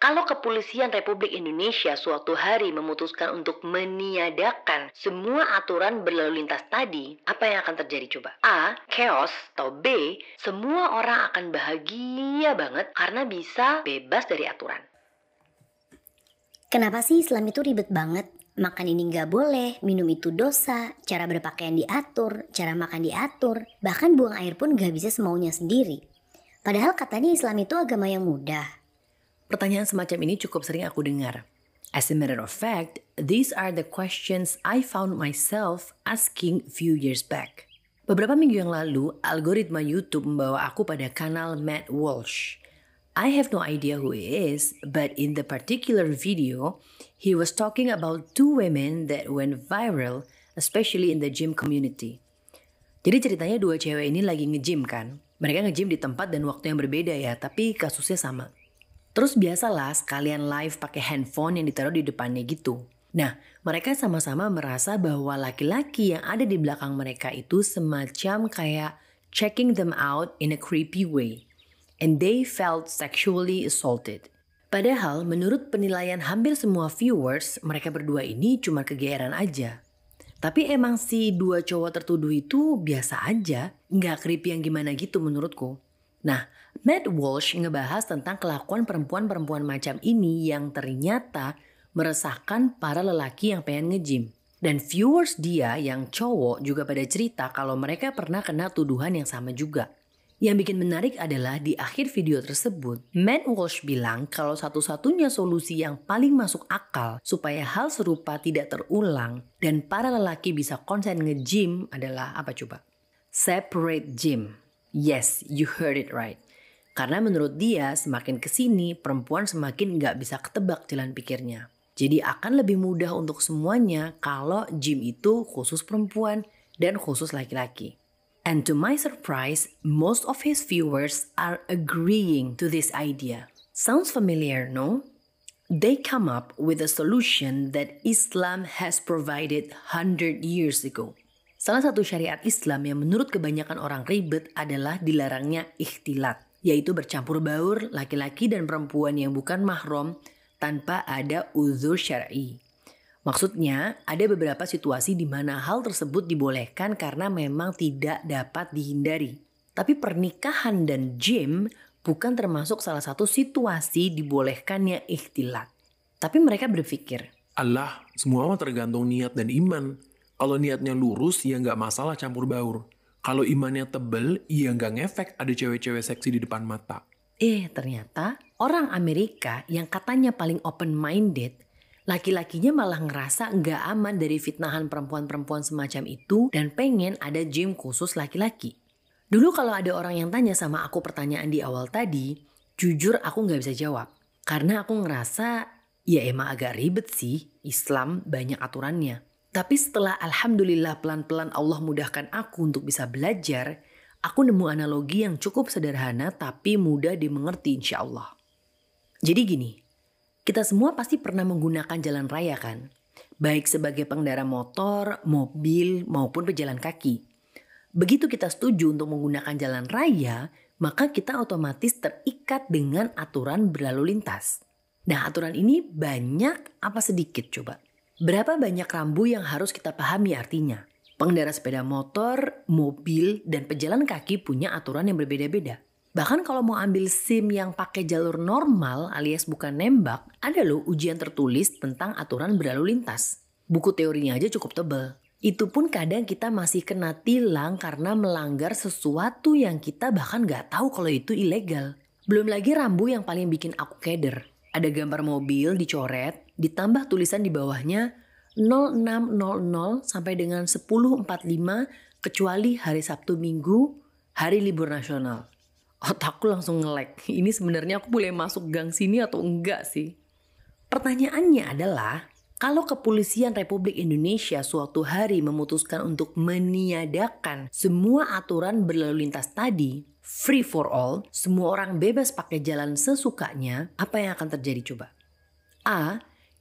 Kalau kepolisian Republik Indonesia suatu hari memutuskan untuk meniadakan semua aturan berlalu lintas tadi, apa yang akan terjadi coba? A. Chaos atau B. Semua orang akan bahagia banget karena bisa bebas dari aturan. Kenapa sih Islam itu ribet banget? Makan ini nggak boleh, minum itu dosa, cara berpakaian diatur, cara makan diatur, bahkan buang air pun nggak bisa semaunya sendiri. Padahal katanya Islam itu agama yang mudah. Pertanyaan semacam ini cukup sering aku dengar. As a matter of fact, these are the questions I found myself asking few years back. Beberapa minggu yang lalu, algoritma YouTube membawa aku pada kanal Matt Walsh. I have no idea who he is, but in the particular video, he was talking about two women that went viral, especially in the gym community. Jadi ceritanya dua cewek ini lagi nge-gym kan? Mereka nge-gym di tempat dan waktu yang berbeda ya, tapi kasusnya sama. Terus biasalah sekalian live pakai handphone yang ditaruh di depannya gitu. Nah, mereka sama-sama merasa bahwa laki-laki yang ada di belakang mereka itu semacam kayak checking them out in a creepy way. And they felt sexually assaulted. Padahal menurut penilaian hampir semua viewers, mereka berdua ini cuma kegeeran aja. Tapi emang si dua cowok tertuduh itu biasa aja, nggak creepy yang gimana gitu menurutku. Nah, Matt Walsh ngebahas tentang kelakuan perempuan-perempuan macam ini yang ternyata meresahkan para lelaki yang pengen nge-gym. Dan viewers dia yang cowok juga pada cerita kalau mereka pernah kena tuduhan yang sama juga. Yang bikin menarik adalah di akhir video tersebut, Matt Walsh bilang kalau satu-satunya solusi yang paling masuk akal supaya hal serupa tidak terulang dan para lelaki bisa konsen nge-gym adalah apa coba? Separate gym. Yes, you heard it right. Karena menurut dia semakin ke sini perempuan semakin nggak bisa ketebak jalan pikirnya. Jadi akan lebih mudah untuk semuanya kalau gym itu khusus perempuan dan khusus laki-laki. And to my surprise, most of his viewers are agreeing to this idea. Sounds familiar, no? They come up with a solution that Islam has provided 100 years ago. Salah satu syariat Islam yang menurut kebanyakan orang ribet adalah dilarangnya ikhtilat, yaitu bercampur baur laki-laki dan perempuan yang bukan mahram tanpa ada uzur syar'i. Maksudnya, ada beberapa situasi di mana hal tersebut dibolehkan karena memang tidak dapat dihindari. Tapi pernikahan dan gym bukan termasuk salah satu situasi dibolehkannya ikhtilat. Tapi mereka berpikir, Allah, semua tergantung niat dan iman. Kalau niatnya lurus, ya nggak masalah campur baur. Kalau imannya tebel, ya nggak ngefek ada cewek-cewek seksi di depan mata. Eh, ternyata orang Amerika yang katanya paling open-minded, laki-lakinya malah ngerasa nggak aman dari fitnahan perempuan-perempuan semacam itu dan pengen ada gym khusus laki-laki. Dulu kalau ada orang yang tanya sama aku pertanyaan di awal tadi, jujur aku nggak bisa jawab. Karena aku ngerasa, ya emang agak ribet sih, Islam banyak aturannya. Tapi setelah alhamdulillah pelan-pelan Allah mudahkan aku untuk bisa belajar, aku nemu analogi yang cukup sederhana tapi mudah dimengerti insya Allah. Jadi gini, kita semua pasti pernah menggunakan jalan raya kan? Baik sebagai pengendara motor, mobil, maupun pejalan kaki. Begitu kita setuju untuk menggunakan jalan raya, maka kita otomatis terikat dengan aturan berlalu lintas. Nah aturan ini banyak apa sedikit coba? Berapa banyak rambu yang harus kita pahami artinya? Pengendara sepeda motor, mobil, dan pejalan kaki punya aturan yang berbeda-beda. Bahkan kalau mau ambil SIM yang pakai jalur normal alias bukan nembak, ada loh ujian tertulis tentang aturan berlalu lintas. Buku teorinya aja cukup tebal. Itu pun kadang kita masih kena tilang karena melanggar sesuatu yang kita bahkan nggak tahu kalau itu ilegal. Belum lagi rambu yang paling bikin aku keder. Ada gambar mobil dicoret, ditambah tulisan di bawahnya 0600 sampai dengan 1045 kecuali hari Sabtu Minggu, hari libur nasional. Otakku langsung ngelek. Ini sebenarnya aku boleh masuk gang sini atau enggak sih? Pertanyaannya adalah, kalau kepolisian Republik Indonesia suatu hari memutuskan untuk meniadakan semua aturan berlalu lintas tadi, free for all, semua orang bebas pakai jalan sesukanya, apa yang akan terjadi coba? A.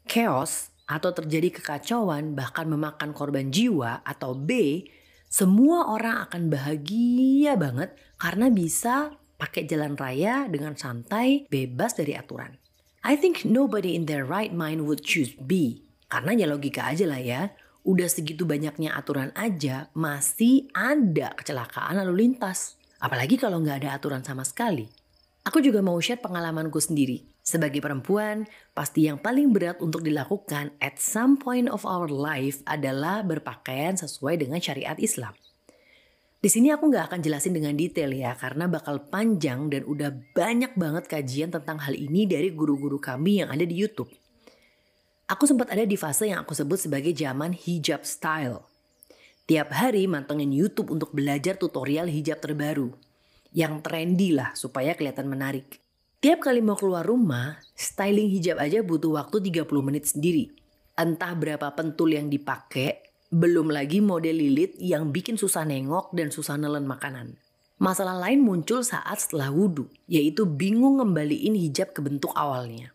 Chaos atau terjadi kekacauan bahkan memakan korban jiwa atau B. Semua orang akan bahagia banget karena bisa pakai jalan raya dengan santai, bebas dari aturan. I think nobody in their right mind would choose B. Karena ya logika aja lah ya, udah segitu banyaknya aturan aja masih ada kecelakaan lalu lintas. Apalagi kalau nggak ada aturan sama sekali. Aku juga mau share pengalamanku sendiri. Sebagai perempuan, pasti yang paling berat untuk dilakukan at some point of our life adalah berpakaian sesuai dengan syariat Islam. Di sini aku nggak akan jelasin dengan detail ya, karena bakal panjang dan udah banyak banget kajian tentang hal ini dari guru-guru kami yang ada di YouTube. Aku sempat ada di fase yang aku sebut sebagai zaman hijab style. Tiap hari mantengin YouTube untuk belajar tutorial hijab terbaru. Yang trendy lah supaya kelihatan menarik. Tiap kali mau keluar rumah, styling hijab aja butuh waktu 30 menit sendiri. Entah berapa pentul yang dipakai, belum lagi model lilit yang bikin susah nengok dan susah nelen makanan. Masalah lain muncul saat setelah wudhu, yaitu bingung ngembaliin hijab ke bentuk awalnya.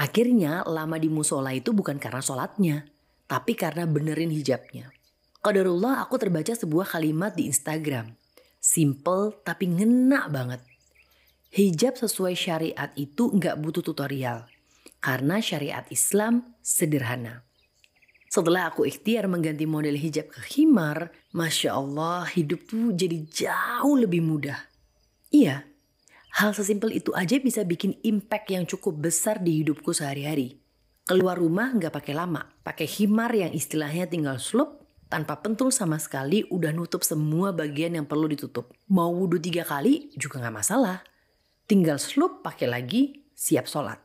Akhirnya lama di musola itu bukan karena sholatnya, tapi karena benerin hijabnya. Qadarullah aku terbaca sebuah kalimat di Instagram. Simple tapi ngena banget. Hijab sesuai syariat itu nggak butuh tutorial. Karena syariat Islam sederhana. Setelah aku ikhtiar mengganti model hijab ke khimar, Masya Allah hidup tuh jadi jauh lebih mudah. Iya, hal sesimpel itu aja bisa bikin impact yang cukup besar di hidupku sehari-hari. Keluar rumah nggak pakai lama, pakai khimar yang istilahnya tinggal slup, tanpa pentul sama sekali udah nutup semua bagian yang perlu ditutup. Mau wudhu tiga kali juga nggak masalah. Tinggal slup pakai lagi, siap sholat.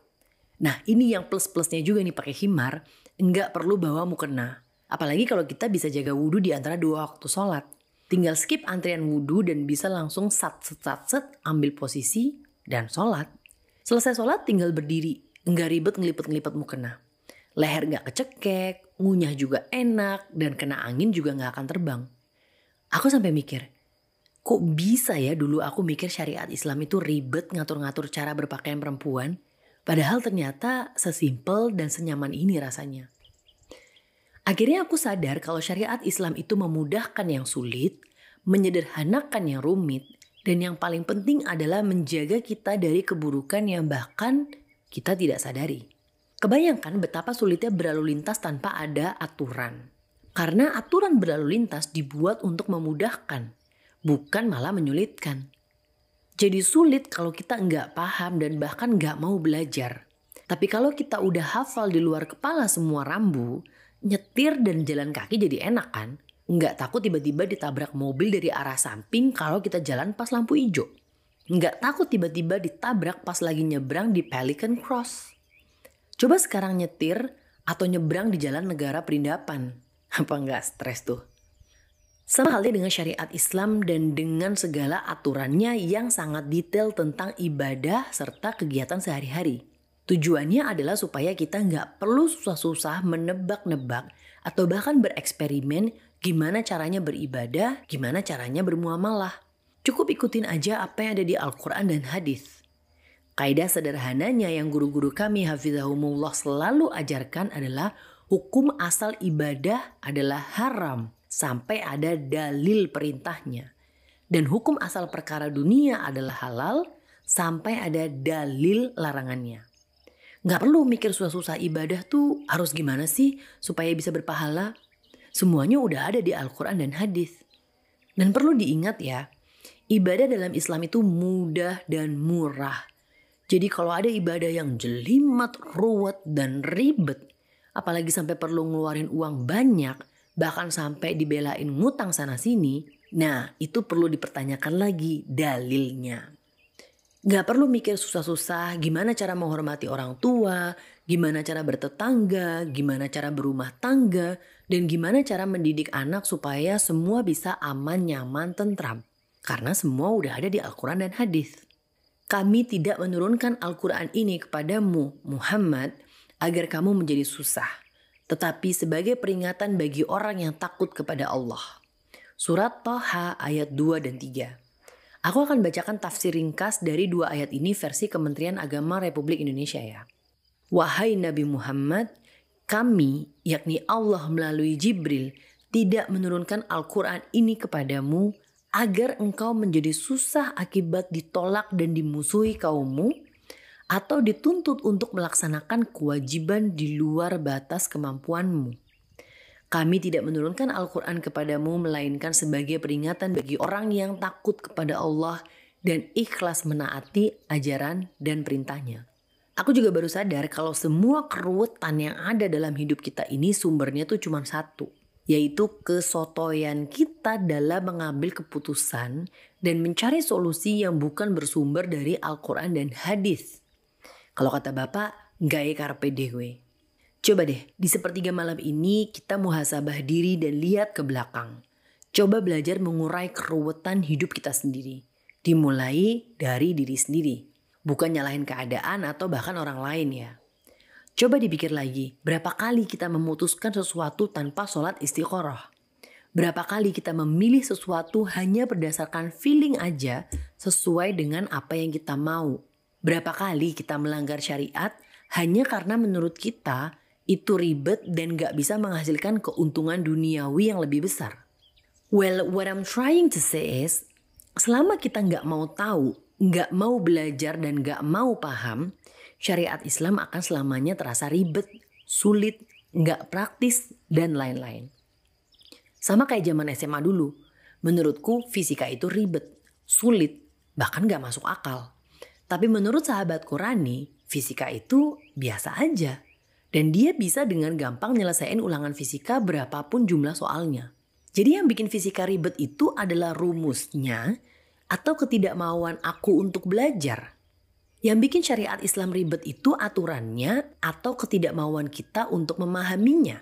Nah ini yang plus-plusnya juga nih pakai khimar, nggak perlu bawa mukena. Apalagi kalau kita bisa jaga wudhu di antara dua waktu sholat. Tinggal skip antrian wudhu dan bisa langsung sat set sat set ambil posisi dan sholat. Selesai sholat tinggal berdiri, nggak ribet ngelipet-ngelipet mukena. Leher nggak kecekek, ngunyah juga enak, dan kena angin juga nggak akan terbang. Aku sampai mikir, kok bisa ya dulu aku mikir syariat Islam itu ribet ngatur-ngatur cara berpakaian perempuan, Padahal ternyata sesimpel dan senyaman ini rasanya. Akhirnya aku sadar kalau syariat Islam itu memudahkan yang sulit, menyederhanakan yang rumit, dan yang paling penting adalah menjaga kita dari keburukan yang bahkan kita tidak sadari. Kebayangkan betapa sulitnya berlalu lintas tanpa ada aturan. Karena aturan berlalu lintas dibuat untuk memudahkan, bukan malah menyulitkan. Jadi sulit kalau kita nggak paham dan bahkan nggak mau belajar. Tapi kalau kita udah hafal di luar kepala semua rambu, nyetir dan jalan kaki jadi enak kan? Nggak takut tiba-tiba ditabrak mobil dari arah samping kalau kita jalan pas lampu hijau. Nggak takut tiba-tiba ditabrak pas lagi nyebrang di Pelican Cross. Coba sekarang nyetir atau nyebrang di jalan negara perindapan. Apa nggak stres tuh? Sama halnya dengan syariat Islam dan dengan segala aturannya yang sangat detail tentang ibadah serta kegiatan sehari-hari. Tujuannya adalah supaya kita nggak perlu susah-susah menebak-nebak atau bahkan bereksperimen gimana caranya beribadah, gimana caranya bermuamalah. Cukup ikutin aja apa yang ada di Al-Quran dan hadis. Kaidah sederhananya yang guru-guru kami hafizahumullah selalu ajarkan adalah hukum asal ibadah adalah haram sampai ada dalil perintahnya. Dan hukum asal perkara dunia adalah halal sampai ada dalil larangannya. Gak perlu mikir susah-susah ibadah tuh harus gimana sih supaya bisa berpahala. Semuanya udah ada di Al-Quran dan hadis. Dan perlu diingat ya, ibadah dalam Islam itu mudah dan murah. Jadi kalau ada ibadah yang jelimet, ruwet, dan ribet, apalagi sampai perlu ngeluarin uang banyak, bahkan sampai dibelain ngutang sana sini, nah itu perlu dipertanyakan lagi dalilnya. Gak perlu mikir susah-susah gimana cara menghormati orang tua, gimana cara bertetangga, gimana cara berumah tangga, dan gimana cara mendidik anak supaya semua bisa aman, nyaman, tentram. Karena semua udah ada di Al-Quran dan hadis. Kami tidak menurunkan Al-Quran ini kepadamu, Muhammad, agar kamu menjadi susah tetapi sebagai peringatan bagi orang yang takut kepada Allah. Surat Toha ayat 2 dan 3. Aku akan bacakan tafsir ringkas dari dua ayat ini versi Kementerian Agama Republik Indonesia ya. Wahai Nabi Muhammad, kami, yakni Allah melalui Jibril, tidak menurunkan Al-Quran ini kepadamu agar engkau menjadi susah akibat ditolak dan dimusuhi kaummu, atau dituntut untuk melaksanakan kewajiban di luar batas kemampuanmu. Kami tidak menurunkan Al-Quran kepadamu melainkan sebagai peringatan bagi orang yang takut kepada Allah dan ikhlas menaati ajaran dan perintahnya. Aku juga baru sadar kalau semua keruwetan yang ada dalam hidup kita ini sumbernya tuh cuma satu, yaitu kesotoyan kita dalam mengambil keputusan dan mencari solusi yang bukan bersumber dari Al-Quran dan hadis. Kalau kata Bapak, gaya karpe dewe. Coba deh, di sepertiga malam ini kita muhasabah diri dan lihat ke belakang. Coba belajar mengurai keruwetan hidup kita sendiri. Dimulai dari diri sendiri. Bukan nyalahin keadaan atau bahkan orang lain ya. Coba dipikir lagi, berapa kali kita memutuskan sesuatu tanpa sholat istiqoroh? Berapa kali kita memilih sesuatu hanya berdasarkan feeling aja sesuai dengan apa yang kita mau? Berapa kali kita melanggar syariat hanya karena menurut kita itu ribet dan gak bisa menghasilkan keuntungan duniawi yang lebih besar. Well, what I'm trying to say is, selama kita gak mau tahu, gak mau belajar dan gak mau paham, syariat Islam akan selamanya terasa ribet, sulit, gak praktis, dan lain-lain. Sama kayak zaman SMA dulu, menurutku fisika itu ribet, sulit, bahkan gak masuk akal. Tapi menurut sahabatku Rani, fisika itu biasa aja. Dan dia bisa dengan gampang nyelesain ulangan fisika berapapun jumlah soalnya. Jadi yang bikin fisika ribet itu adalah rumusnya atau ketidakmauan aku untuk belajar. Yang bikin syariat Islam ribet itu aturannya atau ketidakmauan kita untuk memahaminya.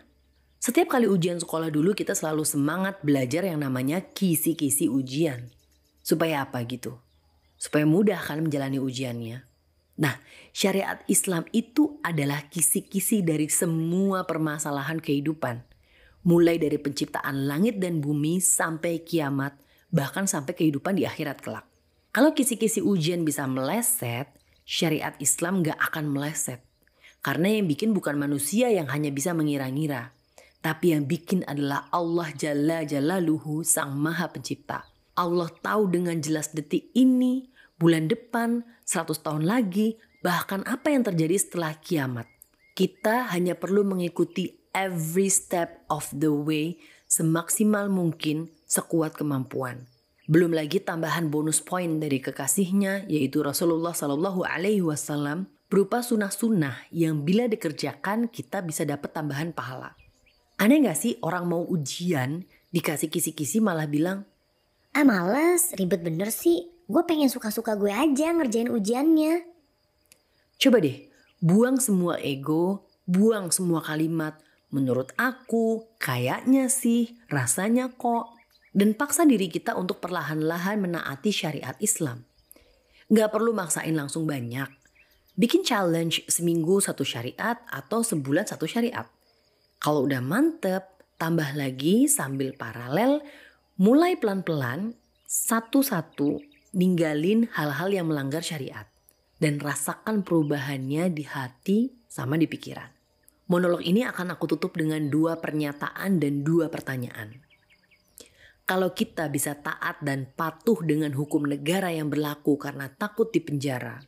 Setiap kali ujian sekolah dulu kita selalu semangat belajar yang namanya kisi-kisi ujian. Supaya apa gitu? Supaya mudah kan menjalani ujiannya. Nah, syariat Islam itu adalah kisi-kisi dari semua permasalahan kehidupan. Mulai dari penciptaan langit dan bumi sampai kiamat, bahkan sampai kehidupan di akhirat kelak. Kalau kisi-kisi ujian bisa meleset, syariat Islam gak akan meleset. Karena yang bikin bukan manusia yang hanya bisa mengira-ngira. Tapi yang bikin adalah Allah Jalla Jalaluhu Sang Maha Pencipta. Allah tahu dengan jelas detik ini bulan depan, 100 tahun lagi, bahkan apa yang terjadi setelah kiamat. Kita hanya perlu mengikuti every step of the way semaksimal mungkin sekuat kemampuan. Belum lagi tambahan bonus poin dari kekasihnya yaitu Rasulullah Shallallahu Alaihi Wasallam berupa sunnah-sunnah yang bila dikerjakan kita bisa dapat tambahan pahala. Aneh gak sih orang mau ujian dikasih kisi-kisi malah bilang, Ah males, ribet bener sih. Gue pengen suka-suka gue aja ngerjain ujiannya. Coba deh, buang semua ego, buang semua kalimat. Menurut aku, kayaknya sih, rasanya kok. Dan paksa diri kita untuk perlahan-lahan menaati syariat Islam. Gak perlu maksain langsung banyak. Bikin challenge seminggu satu syariat atau sebulan satu syariat. Kalau udah mantep, tambah lagi sambil paralel, mulai pelan-pelan, satu-satu ninggalin hal-hal yang melanggar syariat dan rasakan perubahannya di hati sama di pikiran. Monolog ini akan aku tutup dengan dua pernyataan dan dua pertanyaan. Kalau kita bisa taat dan patuh dengan hukum negara yang berlaku karena takut di penjara,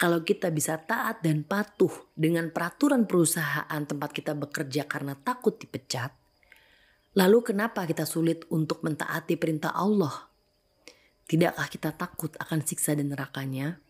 kalau kita bisa taat dan patuh dengan peraturan perusahaan tempat kita bekerja karena takut dipecat, lalu kenapa kita sulit untuk mentaati perintah Allah Tidakkah kita takut akan siksa dan nerakanya?